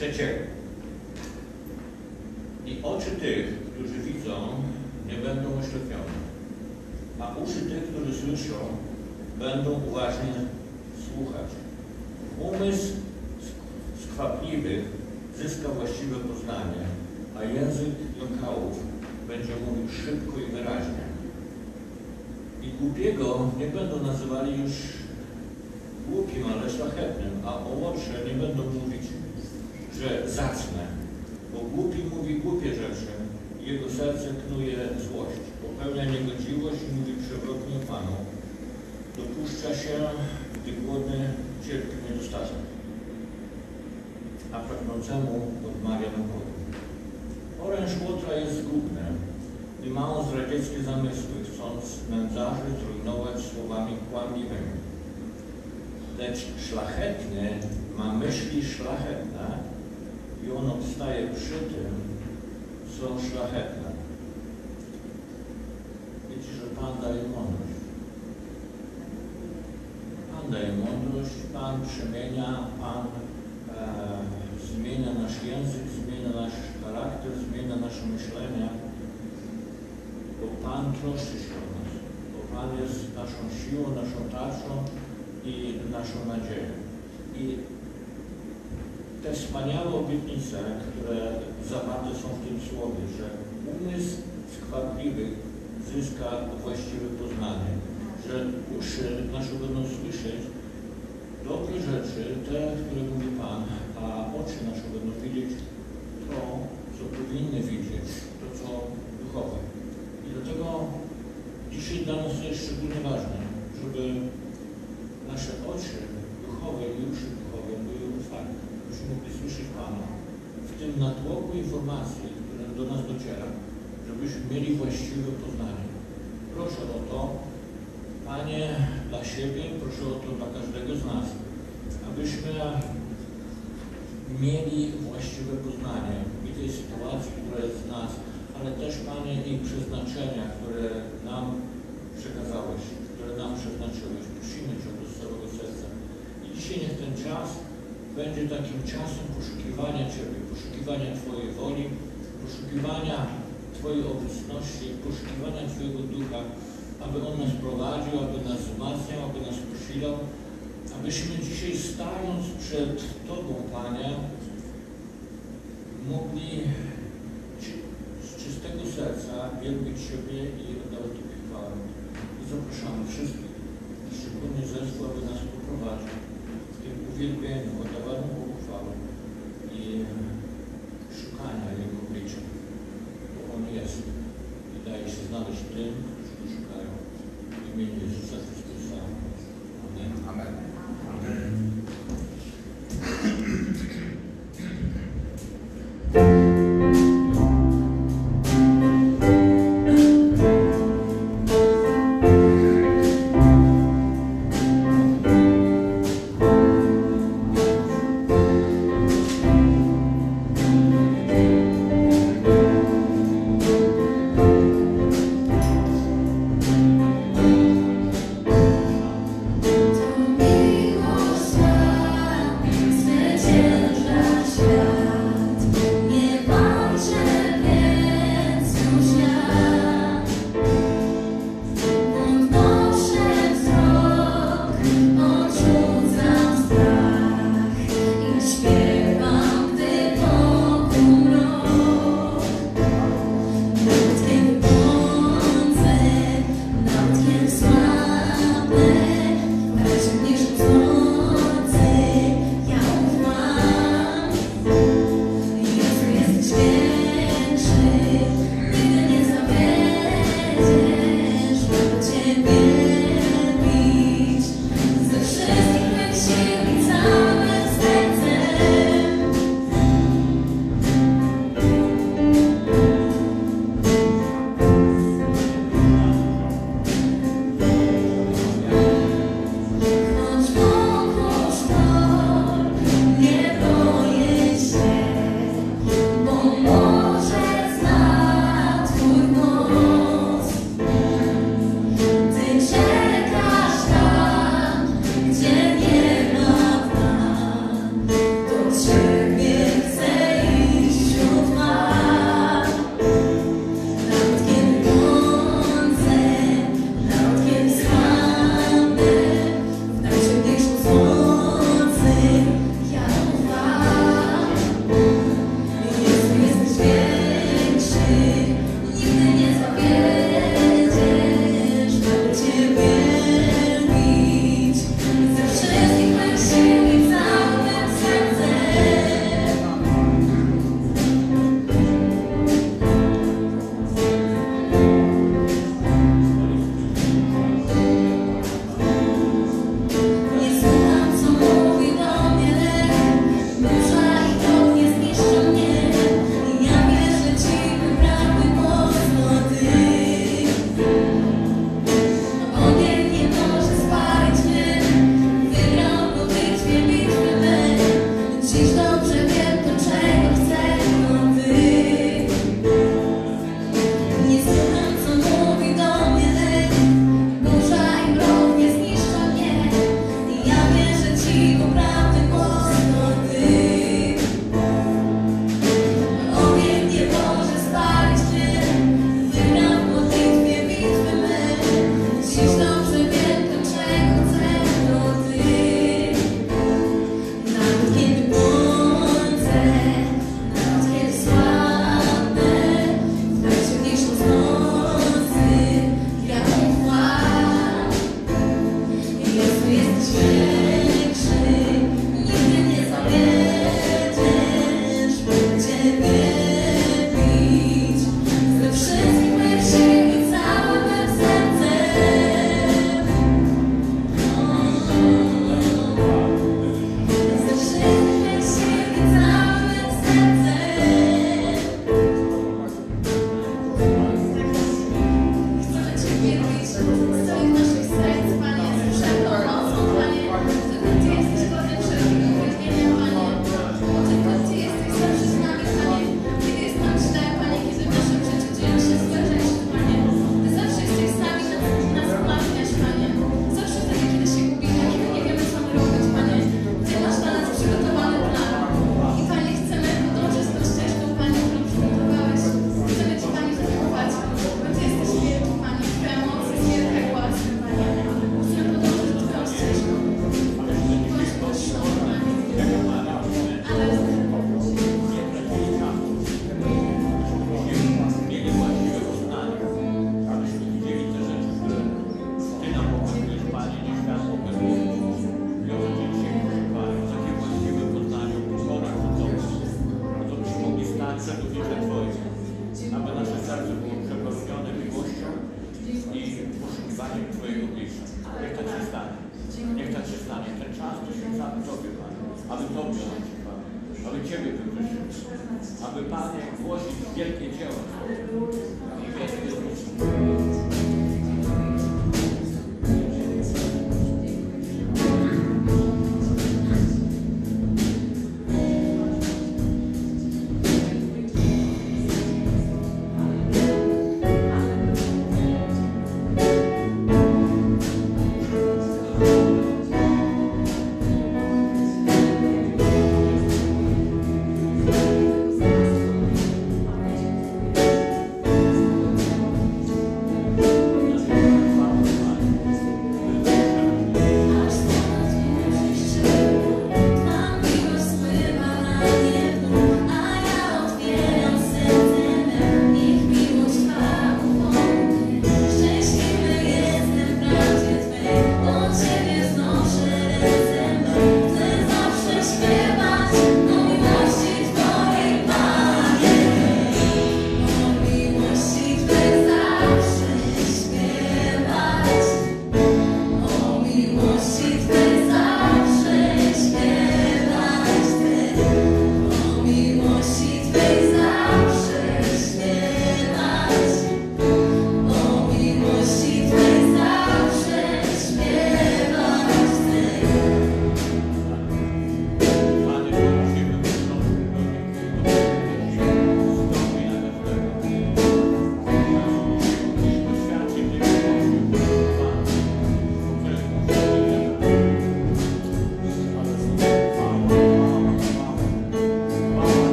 trzeciego. I oczy tych, którzy widzą, nie będą oślepione, a uszy tych, którzy słyszą, będą uważnie słuchać. Umysł skwapliwych zyska właściwe poznanie, a język lokałów będzie mówił szybko i wyraźnie. I głupiego nie będą nazywali już głupim, ale szlachetnym, a owocze nie będą mówić, że zacne, bo głupi mówi głupie rzeczy, jego serce knuje złość, popełnia niegodziwość i mówi przewrotnie Panu. Dopuszcza się, gdy głodny cierpi niedostatek, a pragnącemu odmawia napoju. Oręż łotra jest zgubny, gdy ma on zdradzieckie zamysły, chcąc nędzarzy zrujnować słowami kłamliwymi. Lecz szlachetny ma myśli szlachetne i on obstaje przy tym, co szlachetne. Wiecie, że Pan daje mądrość. Pan daje mądrość, Pan przemienia, Pan e, zmienia nasz język, zmienia nasz charakter, zmienia nasze myślenie, bo Pan troszczy się o nas, bo Pan jest naszą siłą, naszą tarczą i naszą nadzieją. I te wspaniałe obietnice, które zawarte są w tym słowie, że umysł skwapliwych zyska właściwe poznanie, że uszy nasze będą słyszeć dobre rzeczy, te, które mówi Pan, a oczy nasze będą widzieć to, co powinny widzieć, to, co duchowe. I dlatego dzisiaj dla nas to jest szczególnie ważne, żeby nasze oczy duchowe i uszy duchowe były otwarte, byśmy mogli słyszeć Pana w tym natłoku informacji, które do nas dociera, żebyśmy mieli właściwe poznanie. Proszę o to, Panie, dla siebie, proszę o to dla każdego z nas, abyśmy mieli właściwe poznanie i tej sytuacji, która jest w nas, ale też, Panie, i przeznaczenia, które nam przekazałeś, które nam przeznaczyłeś. Prosimy Cię z całego serca. I dzisiaj niech ten czas będzie takim czasem poszukiwania Ciebie, poszukiwania Twojej woli, poszukiwania Twojej obecności, poszukiwania Twojego Ducha, aby On nas prowadził, aby nas wzmacniał, aby nas posilał, abyśmy dzisiaj stając przed Tobą, Panie, mogli z czystego serca wielbić Ciebie i oddawać Tobie chwałę. I zapraszamy wszystkich, szczególnie zespół, aby nas poprowadził w tym uwielbieniu, oddawaniu Bogu chwały i szukania Jego oblicza, bo On jest i daje się znaleźć tym, answer.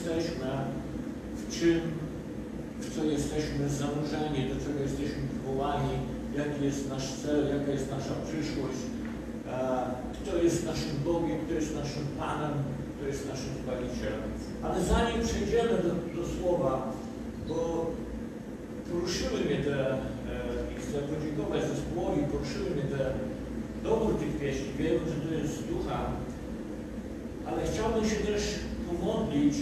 Jesteśmy, w czym, w co jesteśmy zanurzeni, do czego jesteśmy powołani, jaki jest nasz cel, jaka jest nasza przyszłość, e, kto jest naszym Bogiem, kto jest naszym Panem, kto jest naszym Zbawicielem. Ale zanim przejdziemy do, do słowa, bo poruszyły mnie te, e, i chcę podziękować zespołowi, poruszyły mnie te dobór tych pieśni, wiem, że to jest ducha, ale chciałbym się też pomodlić,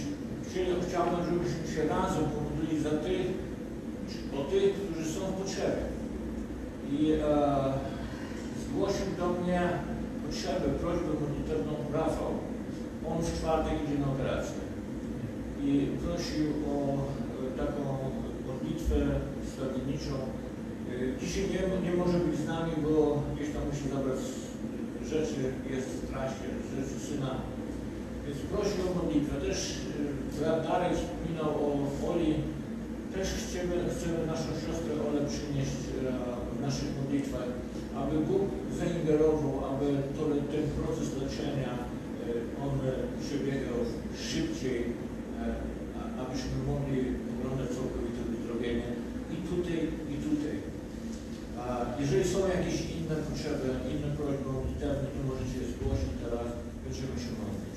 chci- chciałbym, żebyśmy się razem pomodlili za tych, o tych, którzy są w potrzebie. I e, zgłosił do mnie potrzebę, prośbę modlitewną Rafał. On w czwartek idzie na operację. I prosił o e, taką modlitwę stawienniczą. E, Dzisiaj nie, nie może być z nami, bo gdzieś tam musi zabrać rzeczy, jest w trasie, rzeczy syna. Więc prosił o modlitwę. Też e, Darek wspominał o Oli. Też chcemy, chcemy naszą siostrę Olę przynieść e, w naszych modlitwach, aby Bóg zaingerował, aby to, ten proces leczenia e, on przebiegał szybciej, e, abyśmy mogli oglądać całkowite uzdrowienie i tutaj, i tutaj. A jeżeli są jakieś inne potrzeby, inne prośby modlitewne, to możecie je zgłosić teraz, będziemy się modlić.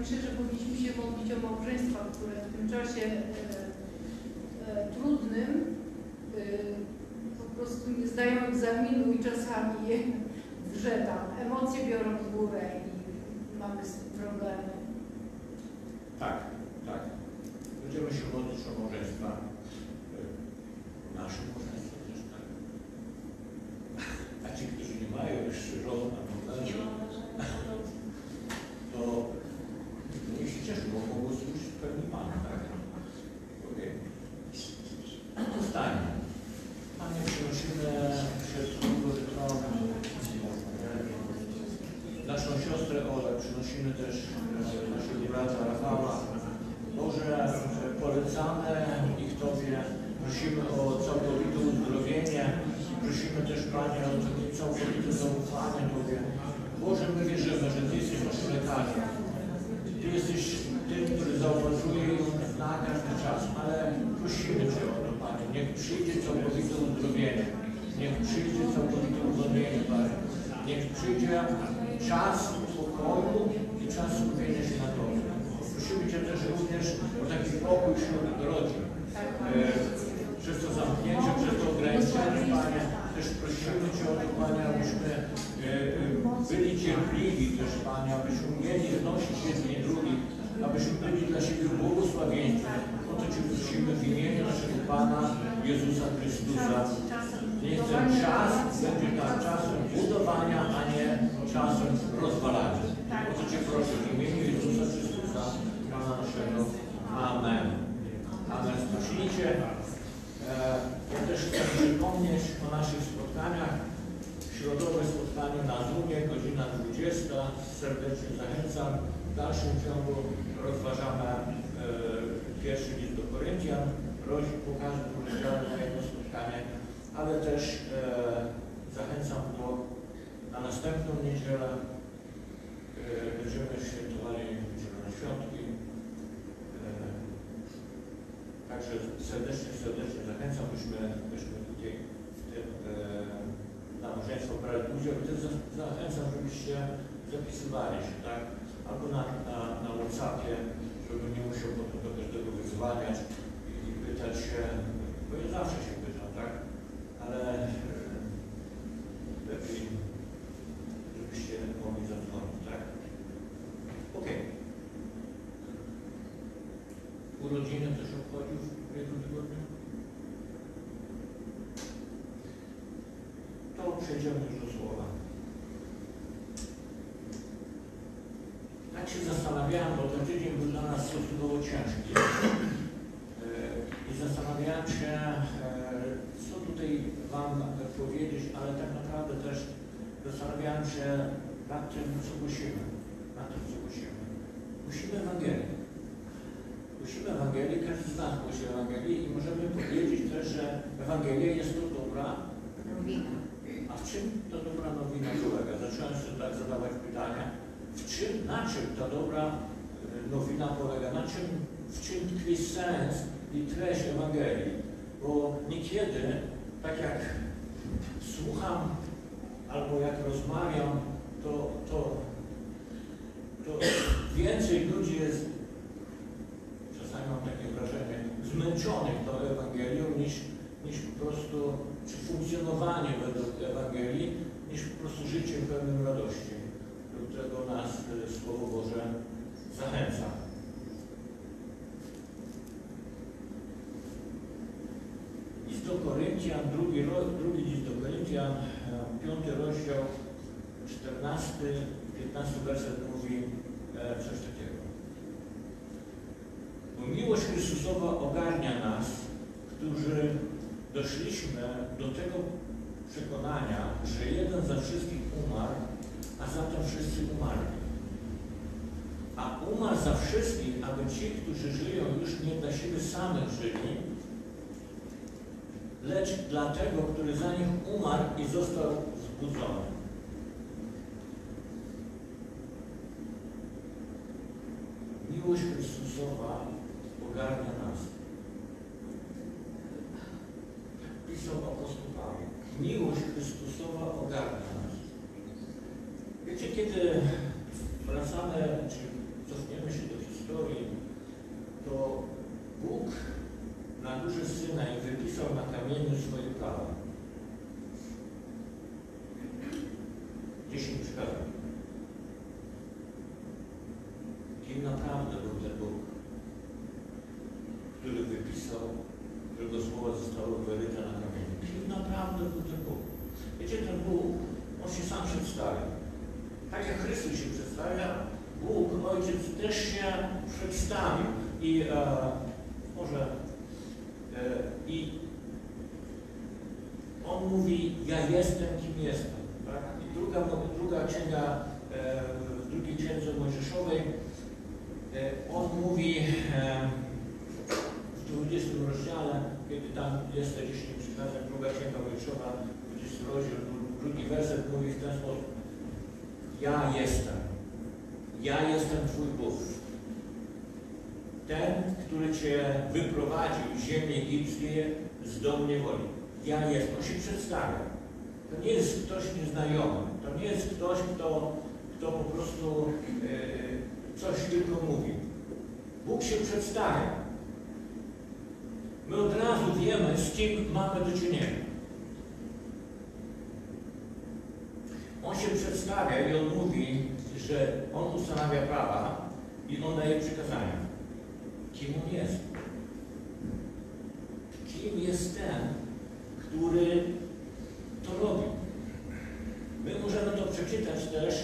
Myślę, że powinniśmy się modlić o małżeństwa, które w tym czasie e, e, trudnym e, po prostu nie zdają egzaminu i czasami je drze tam. Emocje biorą w górę i mamy z tym problemy. Tak, tak. Będziemy się modlić o małżeństwa. e, małżeństwa będziemy świętowali Zielone Świątki. E, Także serdecznie, serdecznie zachęcam, byśmy, byśmy tutaj w tym e, nabożeństwo brali udział i zachęcam, żebyście zapisywali się, tak? Albo na, na, na Whatsappie, żeby nie musiał potem do każdego wyzwaniać i pytać się, bo ja zawsze się pytam, tak? Ale e, lepiej, żebyście mogli zadzwonić, tak? Okej. Urodziny też obchodził w ubiegłym tygodniu? To przejdziemy już do słowa. Tak się zastanawiałem, bo ten tydzień był dla nas stosunkowo ciężki. E, I zastanawiałem się, e, co tutaj Wam powiedzieć, ale tak naprawdę też zastanawiałem się nad tym, co głosimy. Nad tym, co głosimy. Głosimy Ewangelię. Głosimy Ewangelię, każdy z nas głosi Ewangelię i możemy powiedzieć też, że Ewangelia jest to dobra, Nowina. a w czym ta dobra nowina polega? Zacząłem sobie tak zadawać pytania, w czym, na czym ta dobra e, nowina polega, na czym, w czym tkwi sens i treść Ewangelii? Bo niekiedy, tak jak słucham albo jak rozmawiam, to, to, to więcej ludzi jest, czasami mam takie wrażenie, zmęczonych tą Ewangelią niż, niż po prostu, czy funkcjonowanie według Ewangelii, niż po prostu życie pełnym radości, do którego nas e, Słowo Boże zachęca. List do Koryntian, drugi, drugi list do Koryntian, e, piąty rozdział, 14, 15 werset mówi e, coś takiego. Bo miłość Chrystusowa ogarnia nas, którzy doszliśmy do tego przekonania, że jeden za wszystkich umarł, a zatem wszyscy umarli. A umarł za wszystkich, aby ci, którzy żyją, już nie dla siebie samych żyli, lecz dla tego, który za nich umarł i został zbudzony. Miłość Chrystusowa ogarnia nas. Pisał apostoł Paweł. Miłość Chrystusowa ogarnia nas. Wiecie, kiedy wracamy, czy cofniemy się do historii, to Bóg na górze Synaj wypisał na kamieniu swoje prawa. Dziesięć przykazań. Kim naprawdę był ten Bóg, który wypisał, którego słowa zostały wyryte na kamieniu. Kim naprawdę był ten Bóg? Wiecie, ten Bóg, On się sam przedstawia. Tak jak Chrystus się przedstawia, Bóg, Ojciec też się przedstawił. I e, może e, i On mówi, ja jestem, kim jestem. Tak? I druga, druga księga, e, w drugiej księdze Mojżeszowej, e, On mówi e, w 20 rozdziale, kiedy tam jest te 10 przykazań, druga księga Mojżeszowa, 20 rozdział, drugi werset mówi w ten sposób. Ja jestem. Ja jestem Twój Bóg. Ten, który Cię wyprowadził z ziemi egipskiej z domu niewoli. Ja jestem. On się przedstawia. To nie jest ktoś nieznajomy. To nie jest ktoś, kto, kto po prostu e, coś tylko mówi. Bóg się przedstawia. My od razu wiemy, z kim mamy do czynienia. On się przedstawia i on mówi, że on ustanawia prawa i on daje przykazania. Kim on jest? Kim jest ten, który to robi? My możemy to przeczytać też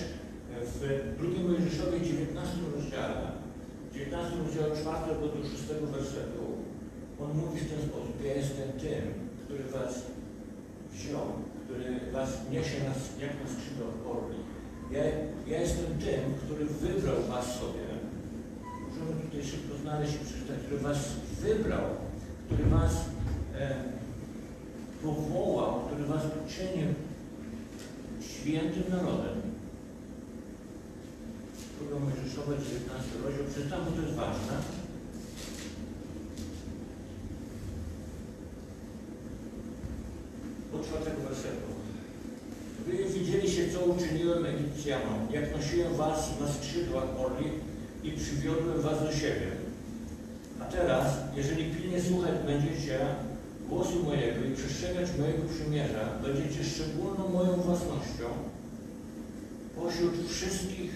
w 2 Mojżeszowie 19 rozdziale, 19 rozdziale 4 do 6 wersetu. On mówi w ten sposób, ja jestem tym, który was wziął, który was niesie nas jak na skrzydłach orli. Ja, ja jestem tym, który wybrał was sobie. Możemy tutaj szybko znaleźć i przeczytać, który was wybrał, który was e, powołał, który was uczynił świętym narodem. Druga Mojżeszowa, 19 rozdział, przeczytam, bo to jest ważne. Czwartego wersetu. Wy widzieliście, co uczyniłem Egipcjanom, jak nosiłem was na skrzydłach orli i przywiodłem was do siebie. A teraz, jeżeli pilnie słuchać będziecie głosu mojego i przestrzegać mojego przymierza, będziecie szczególną moją własnością pośród wszystkich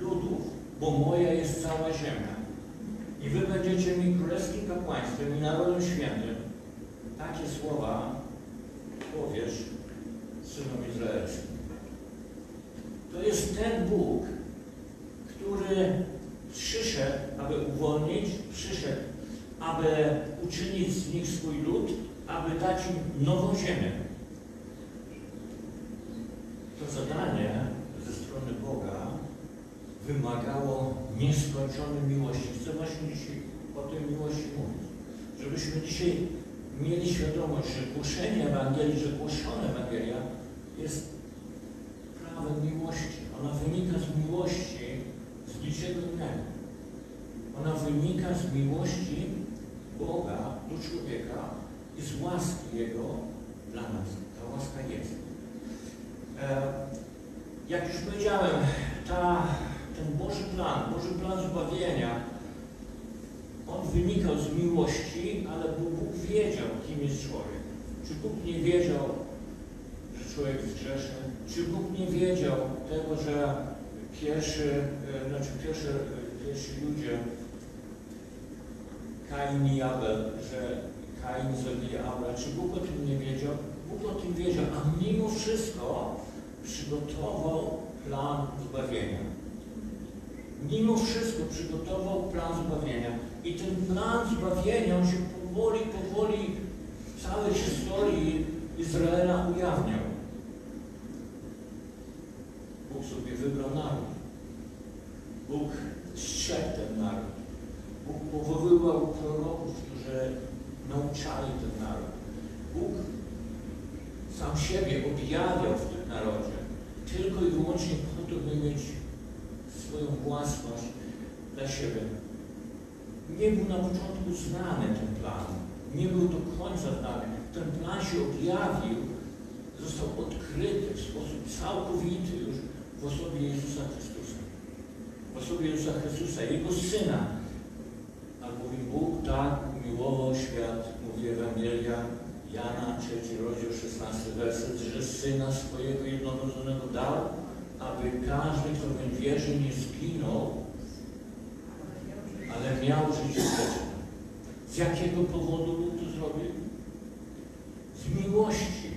ludów, bo moja jest cała ziemia. I wy będziecie mi królewskim kapłaństwem i narodem świętym. Takie słowa powiesz synom izraelskim. To jest ten Bóg, który przyszedł, aby uwolnić, przyszedł, aby uczynić z nich swój lud, aby dać im nową ziemię. To zadanie ze strony Boga wymagało nieskończonej miłości. Chcę właśnie dzisiaj o tej miłości mówić. Żebyśmy dzisiaj mieli świadomość, że głoszenie Ewangelii, że głoszona Ewangelia jest prawem miłości. Ona wynika z miłości, z niczego innego. Ona wynika z miłości Boga do człowieka i z łaski Jego dla nas. Ta łaska jest. E, jak już powiedziałem, ta, ten Boży plan, Boży plan zbawienia, on wynikał z miłości, ale Bóg wiedział, kim jest człowiek. Czy Bóg nie wiedział, że człowiek jest grzeszny? Czy Bóg nie wiedział tego, że pierwszy, e, znaczy pierwszy, e, pierwsi ludzie, Kain i Abel, że Kain zabije Abla, czy Bóg o tym nie wiedział? Bóg o tym wiedział, a mimo wszystko przygotował plan zbawienia. Mimo wszystko przygotował plan zbawienia. I ten plan zbawienia on się powoli, powoli w całej historii Izraela ujawniał. Bóg sobie wybrał naród. Bóg strzegł ten naród. Bóg powoływał proroków, którzy nauczali ten naród. Bóg sam siebie objawiał w tym narodzie. Tylko i wyłącznie po to, by mieć swoją własność dla siebie. Nie był na początku znany ten plan. Nie był do końca znany. Ten plan się objawił, został odkryty w sposób całkowity już w osobie Jezusa Chrystusa. W osobie Jezusa Chrystusa, Jego Syna. Albowiem Bóg tak miłował świat, mówi Ewangelia Jana, 3 rozdział, 16 werset, że Syna swojego jednorodzonego dał, aby każdy, kto w wierzy, nie zginął, miał życie wieczne. Z jakiego powodu Bóg to zrobił? Z miłości.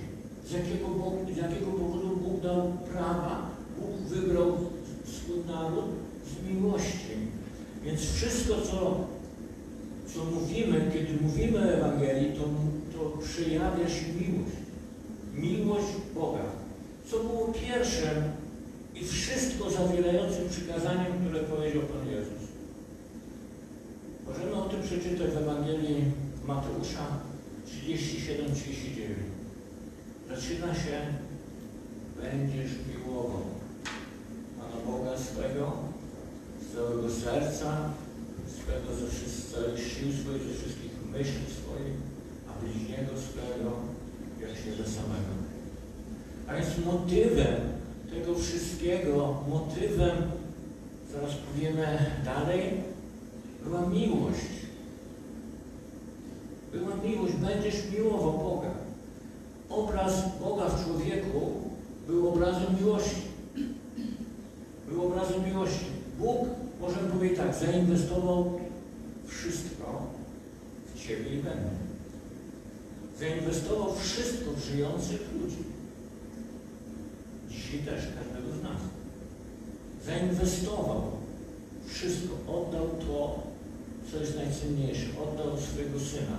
Z jakiego, Bóg, z jakiego powodu Bóg dał prawa? Bóg wybrał swój naród z miłości. Więc wszystko, co, co mówimy, kiedy mówimy o Ewangelii, to, to przejawia się miłość. Miłość Boga. Co było pierwszym i wszystko zawierającym przykazaniem, które powiedział Pan Jezus. Możemy o tym przeczytać w Ewangelii Mateusza 37-39. Zaczyna się będziesz miłował Pana Boga swego, z całego serca, swego ze wszystkich sił swoich, ze wszystkich myśli swoich, a bliźniego swego jak siebie samego. A więc motywem tego wszystkiego, motywem, zaraz powiemy dalej, była miłość. Była miłość, będziesz miłował Boga. Obraz Boga w człowieku był obrazem miłości. Był obrazem miłości. Bóg, możemy powiedzieć tak, zainwestował wszystko w Ciebie i we mnie. Zainwestował wszystko w żyjących ludzi. Dzisiaj też każdego z nas. Zainwestował wszystko, oddał to, co jest najcenniejsze, oddał swojego Syna.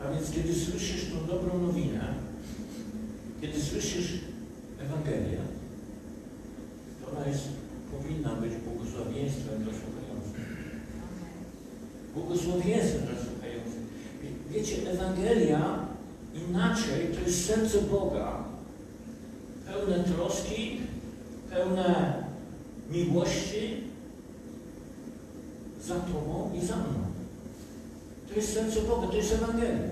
A więc kiedy słyszysz tą dobrą nowinę, kiedy słyszysz Ewangelię, to ona jest, powinna być błogosławieństwem dla słuchających. Błogosławieństwem dla słuchających. Wiecie, Ewangelia inaczej to jest serce Boga, pełne troski, pełne miłości, za Tobą i za mną. To jest serce Boga, to jest Ewangelia.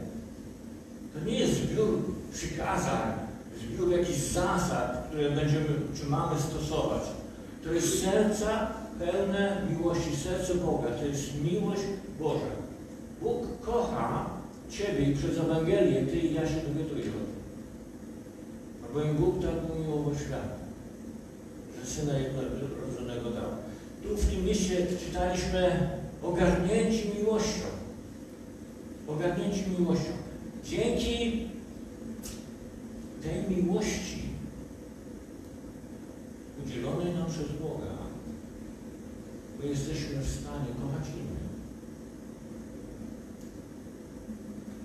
To nie jest zbiór przykazań, zbiór jakichś zasad, które będziemy, czy mamy stosować. To jest serca pełne miłości, serce Boga. To jest miłość Boża. Bóg kocha Ciebie i przez Ewangelię Ty i ja się dowiaduję o tym. Albowiem Bóg tak umiłował świat, że Syna jednorodzonego dał. Tu w tym mieście czytaliśmy ogarnięci miłością. Ogarnięci miłością. Dzięki tej miłości udzielonej nam przez Boga, my jesteśmy w stanie kochać innych.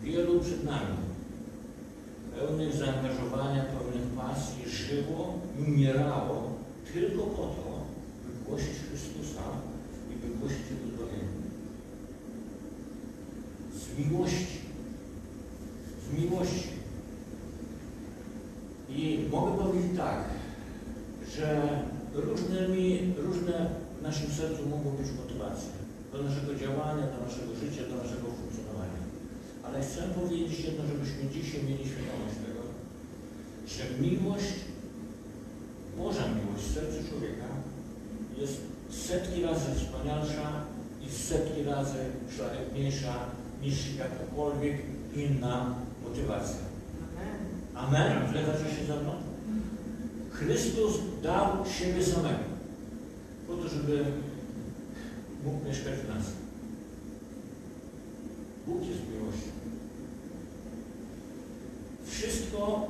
Wielu przed nami, pełnych zaangażowania, pełnych pasji, żyło i umierało tylko po to, głosić Chrystusa i by głosić Jego zbawienie. Z miłości. Z miłości. I mogę powiedzieć tak, że różnymi, różne w naszym sercu mogą być motywacje do naszego działania, do naszego życia, do naszego funkcjonowania. Ale chcę powiedzieć jedno, żebyśmy dzisiaj mieli świadomość tego, że miłość, Boża miłość w sercu człowieka jest setki razy wspanialsza i setki razy szlachetniejsza niż jakakolwiek inna motywacja. Amen. Zgadzacie się ze mną? Chrystus dał siebie samego po to, żeby mógł mieszkać w nas. Bóg jest miłością. Wszystko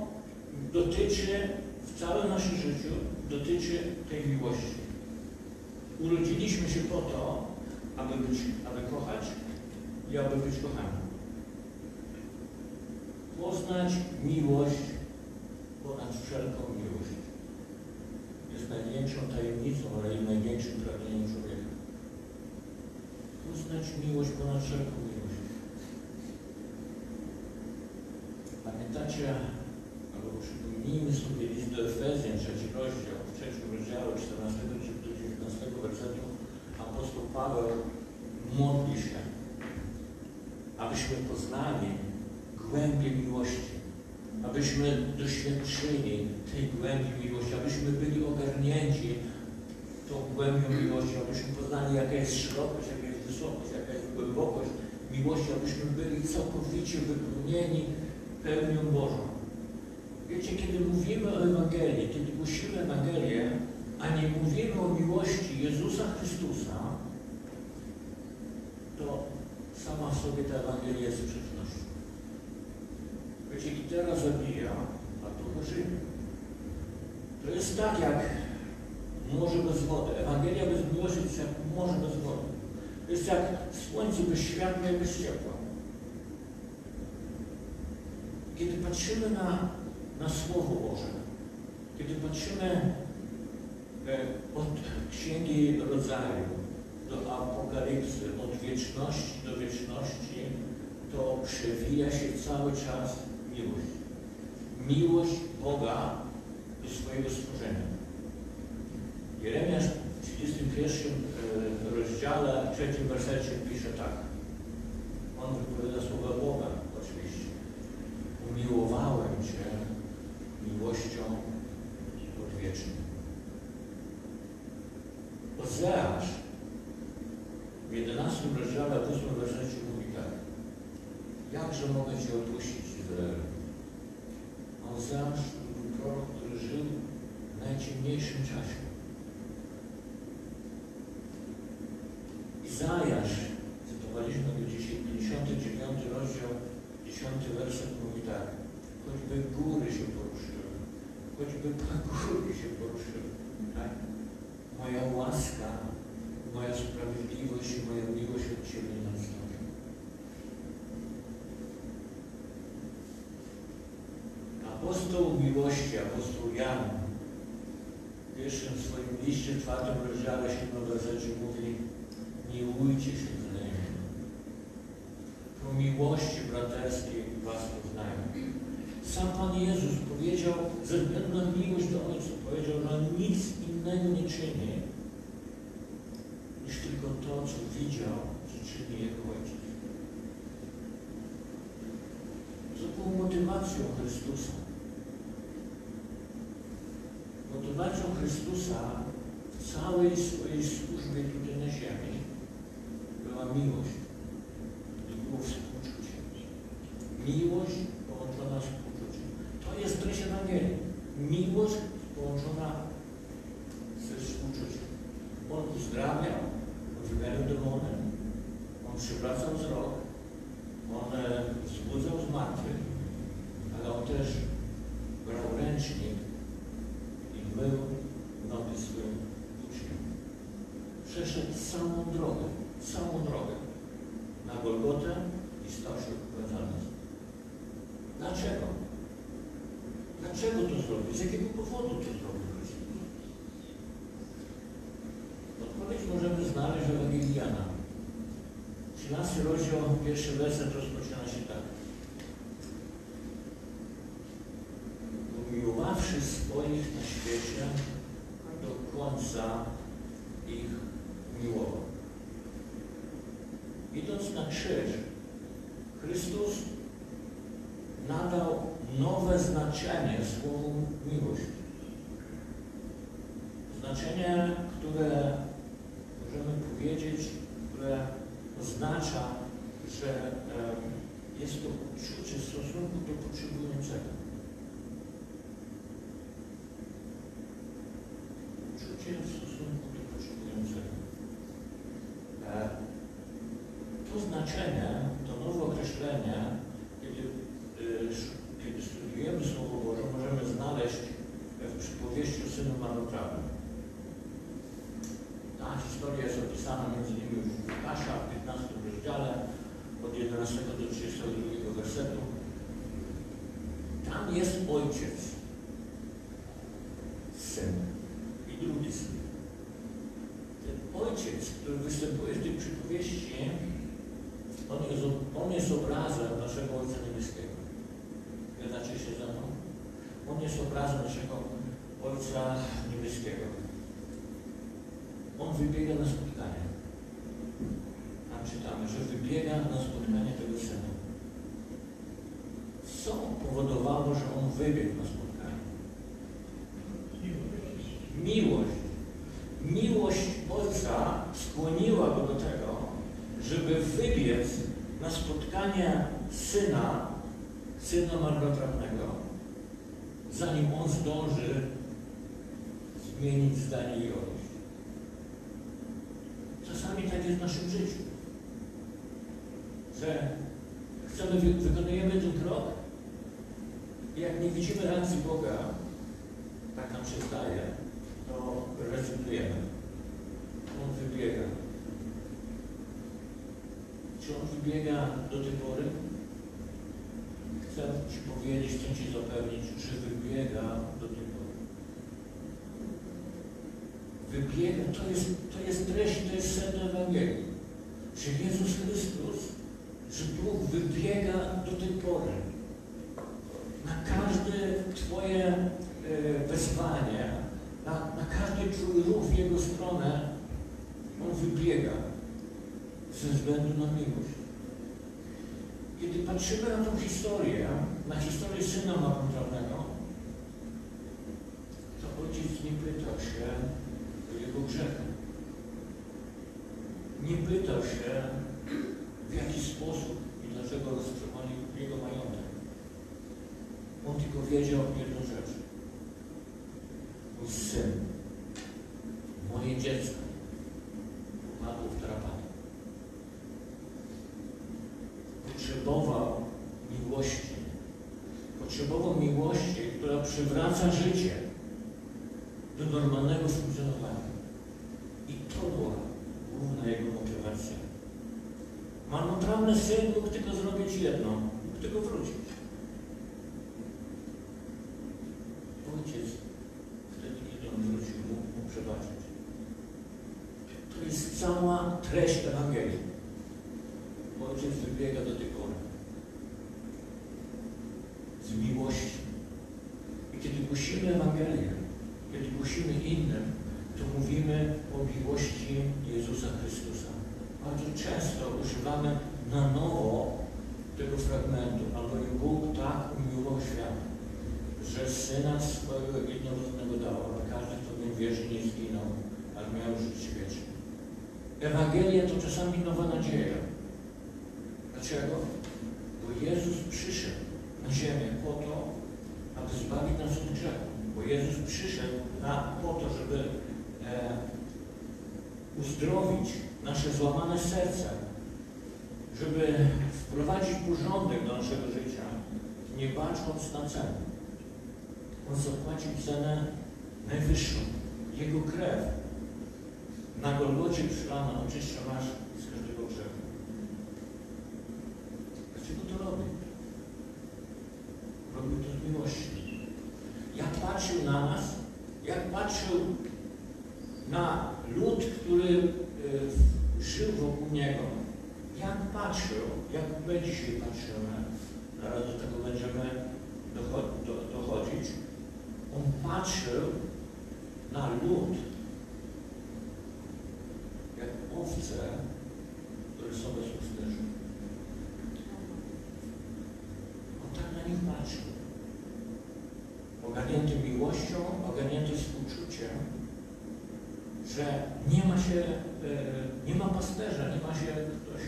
dotyczy, w całym naszym życiu dotyczy tej miłości. Urodziliśmy się po to, aby być, aby kochać i aby być kochani. Poznać miłość ponad wszelką miłość. Jest największą tajemnicą, ale i największym pragnieniem człowieka. Poznać miłość ponad wszelką miłość. Pamiętacie, albo przypomnijmy sobie list do Efezjan, trzeci rozdział, w trzecim rozdziale, 14 do 19 wersetu, apostoł Paweł modli się, abyśmy poznali głębię miłości, abyśmy doświadczyli tej głębi miłości, abyśmy byli ogarnięci tą głębią miłości, abyśmy poznali, jaka jest szerokość, jaka jest wysokość, jaka jest głębokość miłości, abyśmy byli całkowicie wypełnieni pełnią Bożą. Wiecie, kiedy mówimy o Ewangelii, kiedy głosimy Ewangelię, a nie mówimy o miłości Jezusa Chrystusa, to sama sobie ta Ewangelia jest sprzecznością. Wiecie, litera zabija, a duch żyje. To jest tak jak morze bez wody. Ewangelia bez miłości jest jak morze bez wody. To jest jak słońce bez światła i bez ciepła. Kiedy patrzymy na, na Słowo Boże, kiedy patrzymy od Księgi Rodzaju do Apokalipsy, od wieczności do wieczności, to przewija się cały czas miłość. Miłość Boga do swojego stworzenia. Jeremiasz w 31 e, rozdziale, trzecim wersecie pisze tak. On wypowiada słowa Boga, oczywiście. Umiłowałem Cię miłością odwieczną. Ozeasz w 11 rozdziale, w 8 wersecie mówi tak. Jakże mogę Cię odpuścić, Izraelu? A to był prorok, który żył w najciemniejszym czasie. Izajasz, cytowaliśmy go dzisiaj, 59 rozdział, 10 werset mówi tak. Choćby góry się poruszyły, choćby pagórki się poruszyły, tak? Moja łaska, moja sprawiedliwość i moja miłość od Ciebie nie. Apostoł miłości, apostoł Jan, w pierwszym swoim liście, czwartym rozdziale, siódmym wersecie mówi miłujcie się wzajemnie. Po miłości braterskiej. Sam Pan Jezus powiedział, ze względu na miłość do Ojca, powiedział, że nic innego nie czyni, niż tylko to, co widział, że czyni Jego Ojciec. Co było motywacją Chrystusa? Motywacją Chrystusa w całej swojej służbie tutaj na ziemi była miłość. congregation listen to przyjemny stosunek do tych. To znaczenie, to nowe określenie Bóg wybiega do tej pory. Na każde Twoje e, wezwanie, na, na każdy Twój ruch w Jego stronę, On wybiega ze względu na miłość. Kiedy patrzymy na tą historię, na historię syna marnotrawnego, to ojciec nie pytał się o jego grzechu. Nie pytał się, w jaki sposób najlepszego rozstrzygania jego majątek. On tylko wiedział jedną rzecz. Mój syn, moje dziecko upadło w tarapaty. Potrzebował miłości. Potrzebował miłości, która przywraca życie przyszedł na, po to, żeby e, uzdrowić nasze złamane serca, żeby wprowadzić porządek do naszego życia, nie bacząc na cenę. On zapłacił cenę najwyższą. Jego krew na Golgocie przylana oczyszcza nas z każdego grzechu. Dlaczego to robi? Robił to z miłości. Jak patrzył na nas, jak patrzył na lud, który y, żył wokół Niego, jak patrzył, jak my dzisiaj patrzymy, zaraz do tego będziemy docho- do, dochodzić, On patrzył na lud, jak owce, które są bez pasterza. On tak na nich patrzył. Ogarnięty miłością, ogarnięty współczuciem, że nie ma się, e, nie ma pasterza, nie ma się ktoś,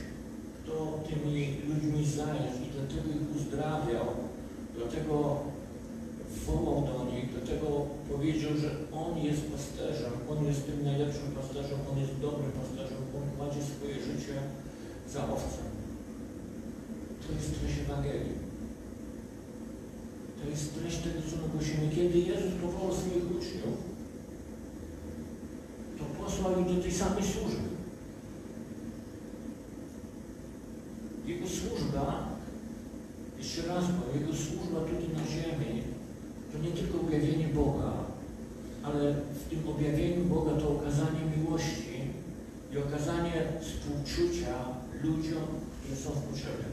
kto tymi ludźmi zająć i dlatego ich uzdrawiał, dlatego wołał do nich, dlatego powiedział, że On jest pasterzem, On jest tym najlepszym pasterzem, On jest dobrym pasterzem, On kładzie swoje życie za owcę. To jest treść Ewangelii. To jest treść tego, co my głosimy. Kiedy Jezus powołał swoich uczniów, to posłał ich do tej samej służby. Jego służba, jeszcze raz powiem, Jego służba tutaj na ziemi, to nie tylko objawienie Boga, ale w tym objawieniu Boga to okazanie miłości i okazanie współczucia ludziom, którzy są w potrzebie.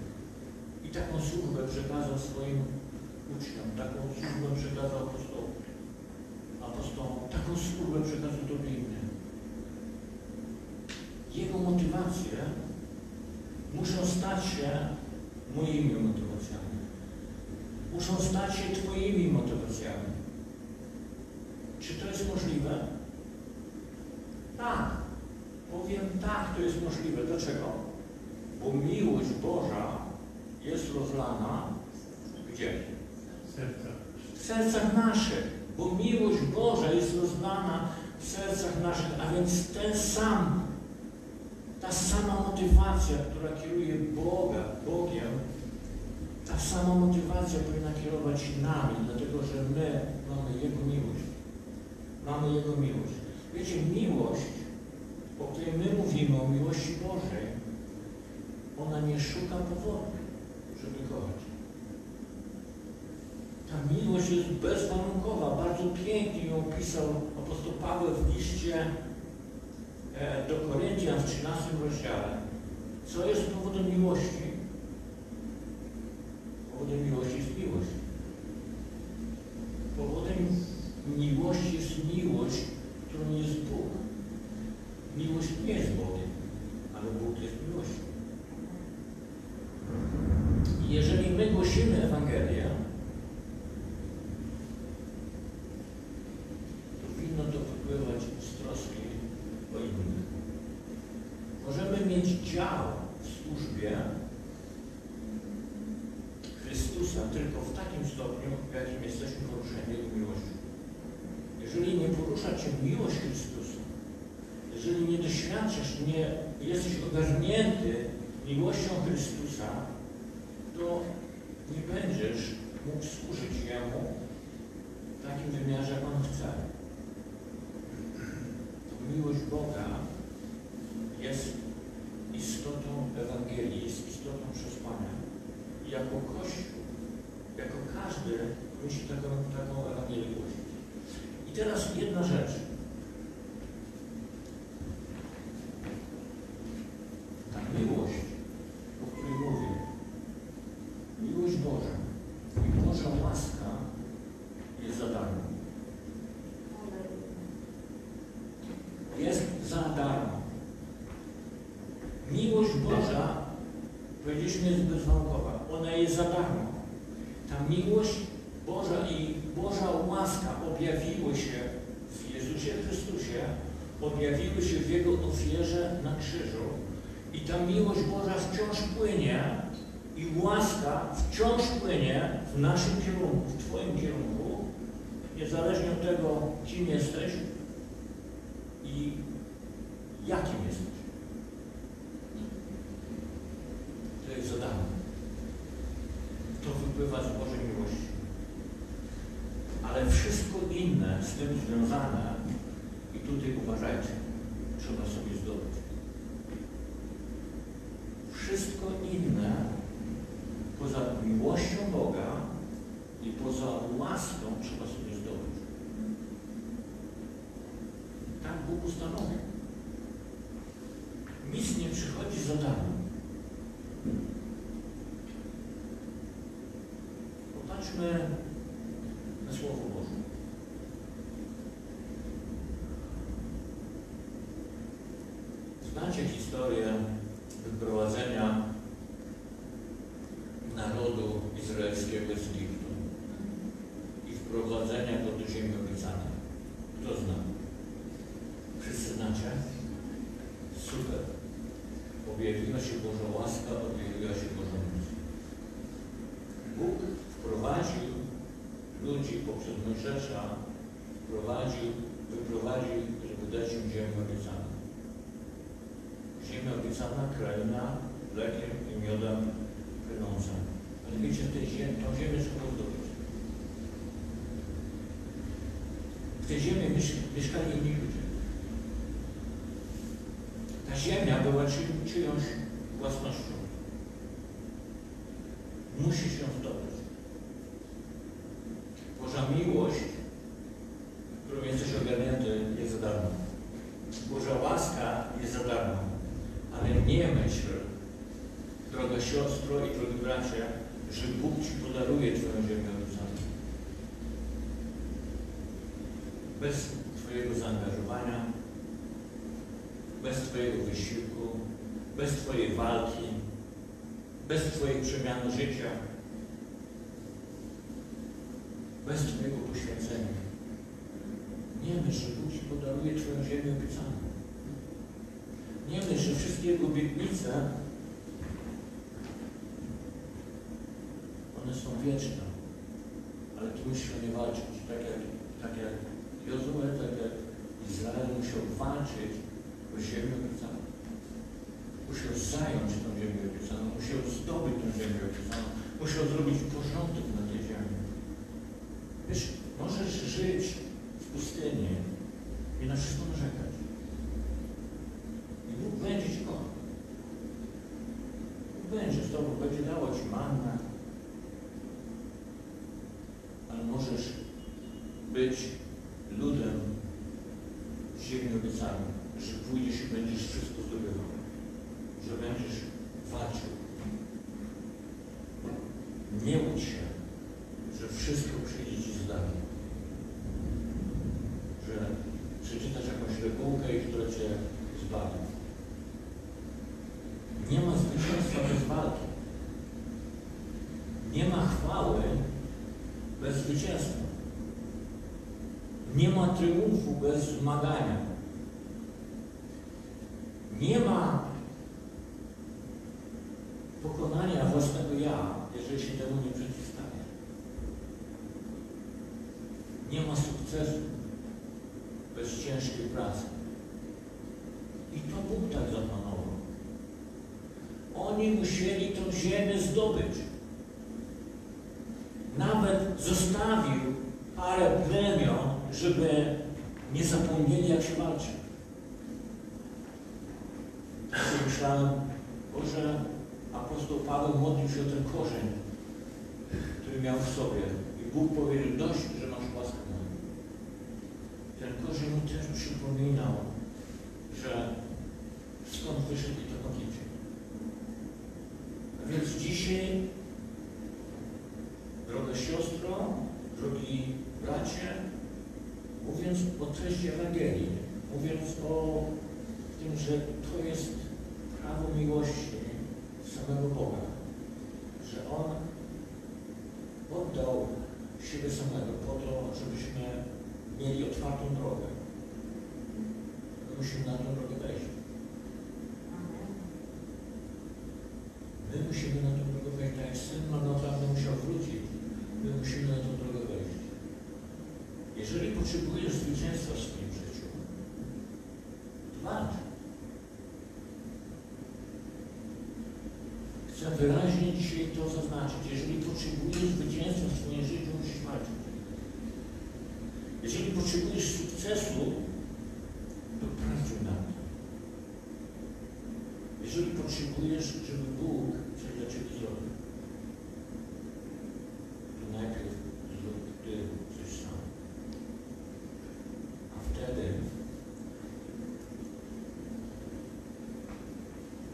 I taką służbę przekazał swoim uczniom, taką służbę przekazał apostołom. Apostołom, taką służbę przekazał Tobie innym. Jego motywacje muszą stać się moimi motywacjami. Muszą stać się Twoimi motywacjami. Czy to jest możliwe? Tak. Powiem tak, to jest możliwe. Dlaczego? Bo miłość Boża jest rozlana gdzie? W sercach naszych. Bo miłość Boża jest rozlana w sercach naszych, a więc ten sam, ta sama motywacja, która kieruje Boga, Bogiem, ta sama motywacja powinna kierować nami, dlatego że my mamy Jego miłość. Mamy Jego miłość. Wiecie, miłość, o której my mówimy, o miłości Bożej, ona nie szuka powodu, żeby kochać. Ta miłość jest bezwarunkowa. Bardzo pięknie ją opisał apostoł Paweł w liście e, do Koryntian w 13 rozdziale. Co jest powodem miłości? Powodem miłości jest miłość. Powodem miłości jest miłość, którą jest Bóg. Miłość nie jest Bogiem, ale Bóg jest miłością. I jeżeli my głosimy Ewangelię, to powinno to wypływać z troski o innych. Możemy mieć dział w służbie Chrystusa tylko w takim stopniu, w jakim jesteśmy poruszeni Jego miłością. Jeżeli nie porusza Cię miłość Chrystusa, doświadczasz, nie jesteś ogarnięty miłością Chrystusa, to nie będziesz mógł służyć Nic nie przychodzi za darmo. Popatrzmy na Słowo Boże. Znacie historię przyjąć wieczna. Ale tu musisz o nie walczyć. Tak jak, tak jak Jozue, tak jak Izrael musiał walczyć o ziemię obiecaną. Musiał zająć tą ziemię obiecaną, musiał zdobyć tą ziemię obiecaną, musiał zrobić porządek na tej ziemi. Wiesz, możesz żyć w pustyni i na wszystko narzekać. I Bóg będzie Ci kochał. Bóg będzie z Tobą, będzie dawał Ci manna, możesz без змагання. Potrzebujesz zwycięstwa w swoim życiu, musisz walczyć. Jeżeli potrzebujesz sukcesu, to pracuj na to. Jeżeli potrzebujesz, żeby Bóg coś dla Ciebie zrobił, to najpierw zrób Ty coś sam. A wtedy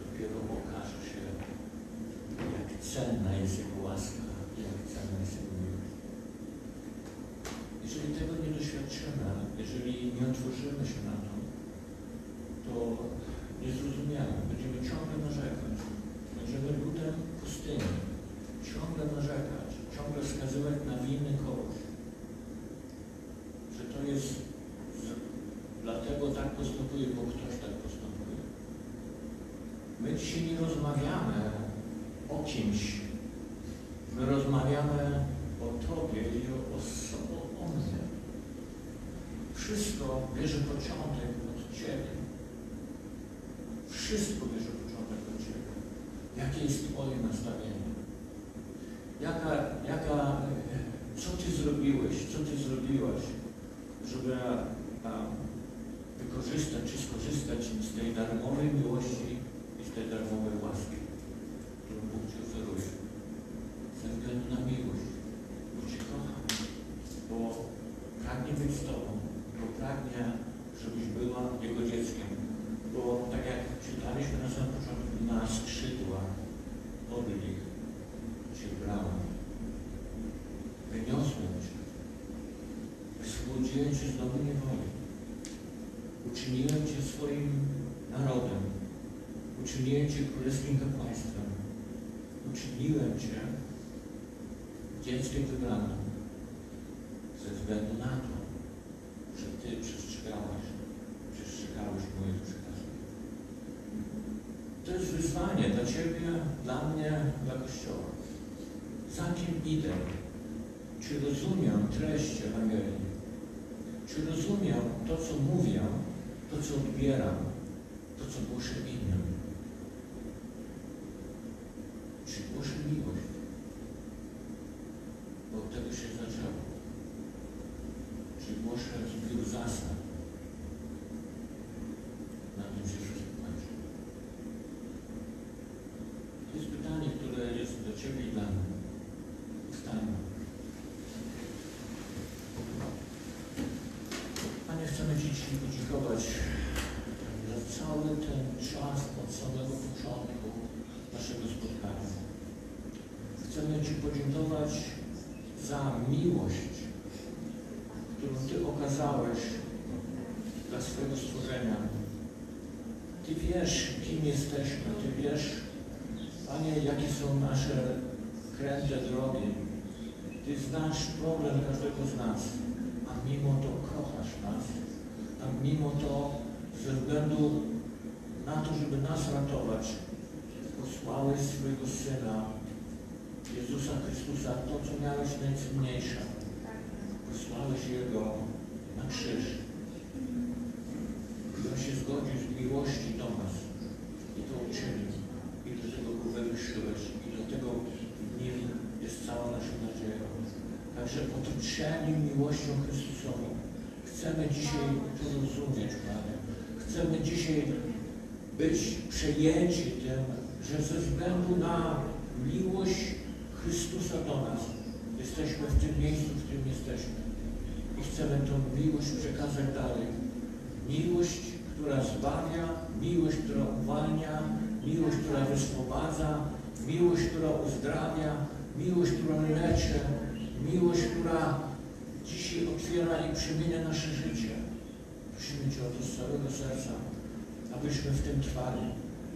dopiero okaże się, jak cenna jest Jego łaska, jak cenna jest Jego miłość. Jeżeli tego nie doświadczymy, jeżeli nie otworzymy się na to, to nie zrozumiemy. Będziemy ciągle narzekać. Będziemy ludem pustyni. Ciągle narzekać. Ciągle wskazywać na winy kogoś. Że to jest z- dlatego tak postępuje, bo ktoś tak postępuje. My dzisiaj nie rozmawiamy o kimś. My rozmawiamy o Tobie i o, o, o mnie. Wszystko bierze początek od Ciebie. Wszystko bierze początek od Ciebie. Jakie jest Twoje nastawienie? Jaka, jaka, e, co Ty zrobiłeś, co Ty zrobiłaś, żeby wykorzystać czy skorzystać z tej darmowej miłości i z tej darmowej łaski, którą Bóg Ci oferuje. Ze względu na miłość, bo Cię kocha, bo pragnie być z Tobą, bo pragnie, żebyś była Jego dzieckiem. Bo tak jak czytaliśmy na samym początku, na skrzydła od nich Cię brałem. Wyniosłem Cię. Wyswobodziłem Cię z domu niewoli. Uczyniłem Cię swoim narodem. Uczyniłem Cię królewskim kapłaństwem. Uczyniłem Cię dzieckiem wybranym. Ze względu na to, że Ty przestrzegałaś, przestrzegałeś moich przykazów. To jest wyzwanie dla Ciebie, dla mnie, dla Kościoła. Za kim idę? Czy rozumiem treść Ewangelii? Czy rozumiem to, co mówię, to, co odbieram, to, co głoszę innym? Czy głoszę miłość? Bo od tego się zaczęło. Czy głoszę zbiór zasad? Na tym się wszystko kończy. To jest pytanie, które jest do Ciebie i dla mnie. Wstańmy. Panie, chcemy Ci dzisiaj podziękować za cały ten czas od samego początku naszego spotkania. Chcemy Ci podziękować za miłość, którą Ty okazałeś dla swojego stworzenia. Ty wiesz, kim jesteśmy, Ty wiesz, Panie, jakie są nasze kręte drogi. Ty znasz problem każdego z nas, a mimo to kochasz nas, a mimo to ze względu na to, żeby nas ratować, posłałeś swojego Syna, Jezusa Chrystusa, to, co miałeś najcenniejsze. Posłałeś Jego na krzyż. I On się zgodził z miłości do nas. I to uczynił. I do tego Go. I dlatego w Nim jest cała nasza nadzieja. Także otoczeni miłością Chrystusową chcemy dzisiaj to rozumieć, Panie. Chcemy dzisiaj być przejęci tym, że ze względu na miłość Chrystusa do nas jesteśmy w tym miejscu, w którym jesteśmy. I chcemy tą miłość przekazać dalej. Miłość, która zbawia, miłość, która uwalnia, miłość, która wyswobadza, miłość, która uzdrawia, miłość, która leczy, miłość, która dzisiaj otwiera i przemienia nasze życie. Prosimy Cię o to z całego serca, abyśmy w tym trwali,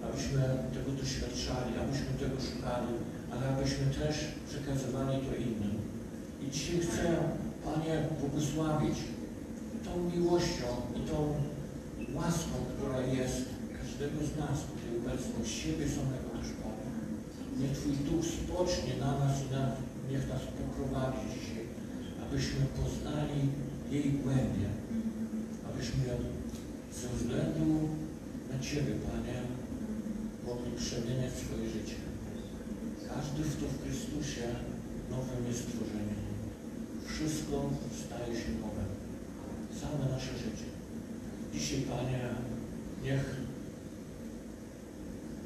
abyśmy tego doświadczali, abyśmy tego szukali, ale abyśmy też przekazywali to innym. I dzisiaj chcę, Panie, błogosławić tą miłością i tą łaską, która jest każdego z nas, tutaj obecność siebie samego też Panie. Niech Twój Duch spocznie na nas i na, niech nas poprowadzi dzisiaj, abyśmy poznali jej głębię, abyśmy ze względu na Ciebie, Panie, mogli przemieniać swoje życie. Każdy, kto w Chrystusie nowym jest stworzeniem. Wszystko staje się nowe. Całe nasze życie. Dzisiaj, Panie, niech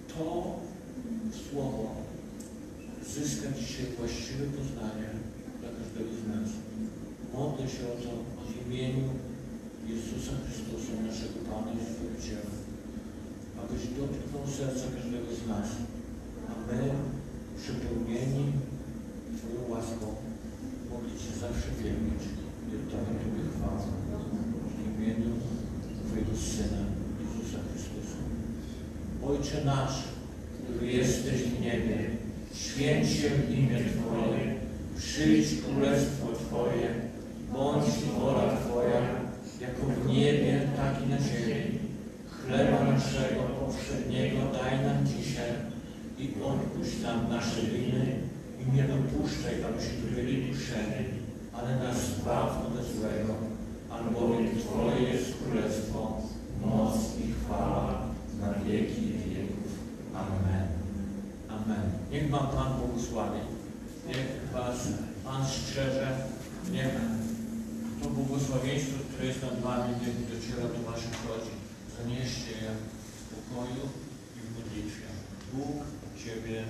to słowo zyska dzisiaj właściwe poznanie dla każdego z nas. Modlę się o to w imieniu Jezusa Chrystusa, naszego Pana i Zbawiciela, abyś dotknął serca każdego z nas, a my, przepełnieni Twoją łaską, mogli Cię zawsze wielbić i oddawać Tobie chwałę w imieniu Twojego Syna, Jezusa Chrystusa. Ojcze nasz, który jesteś w niebie, święć się imię Twoje, przyjdź królestwo Twoje, bądź wola Twoja, jako w niebie, tak i na ziemi. Chleba naszego powszedniego daj nam dzisiaj i odpuść nam nasze winy i nie dopuszczaj, abyśmy byli kuszeni, ale nas zbaw od złego, albowiem Twoje jest królestwo, moc i chwała na wieki wieków. Amen. Amen. Niech Wam Pan błogosławi. Niech Was Pan strzeże. Niech to błogosławieństwo, które jest nad Wami, niech dociera do Waszych rodzin. Zanieście je w pokoju i w modlitwie. Bóg Ciebie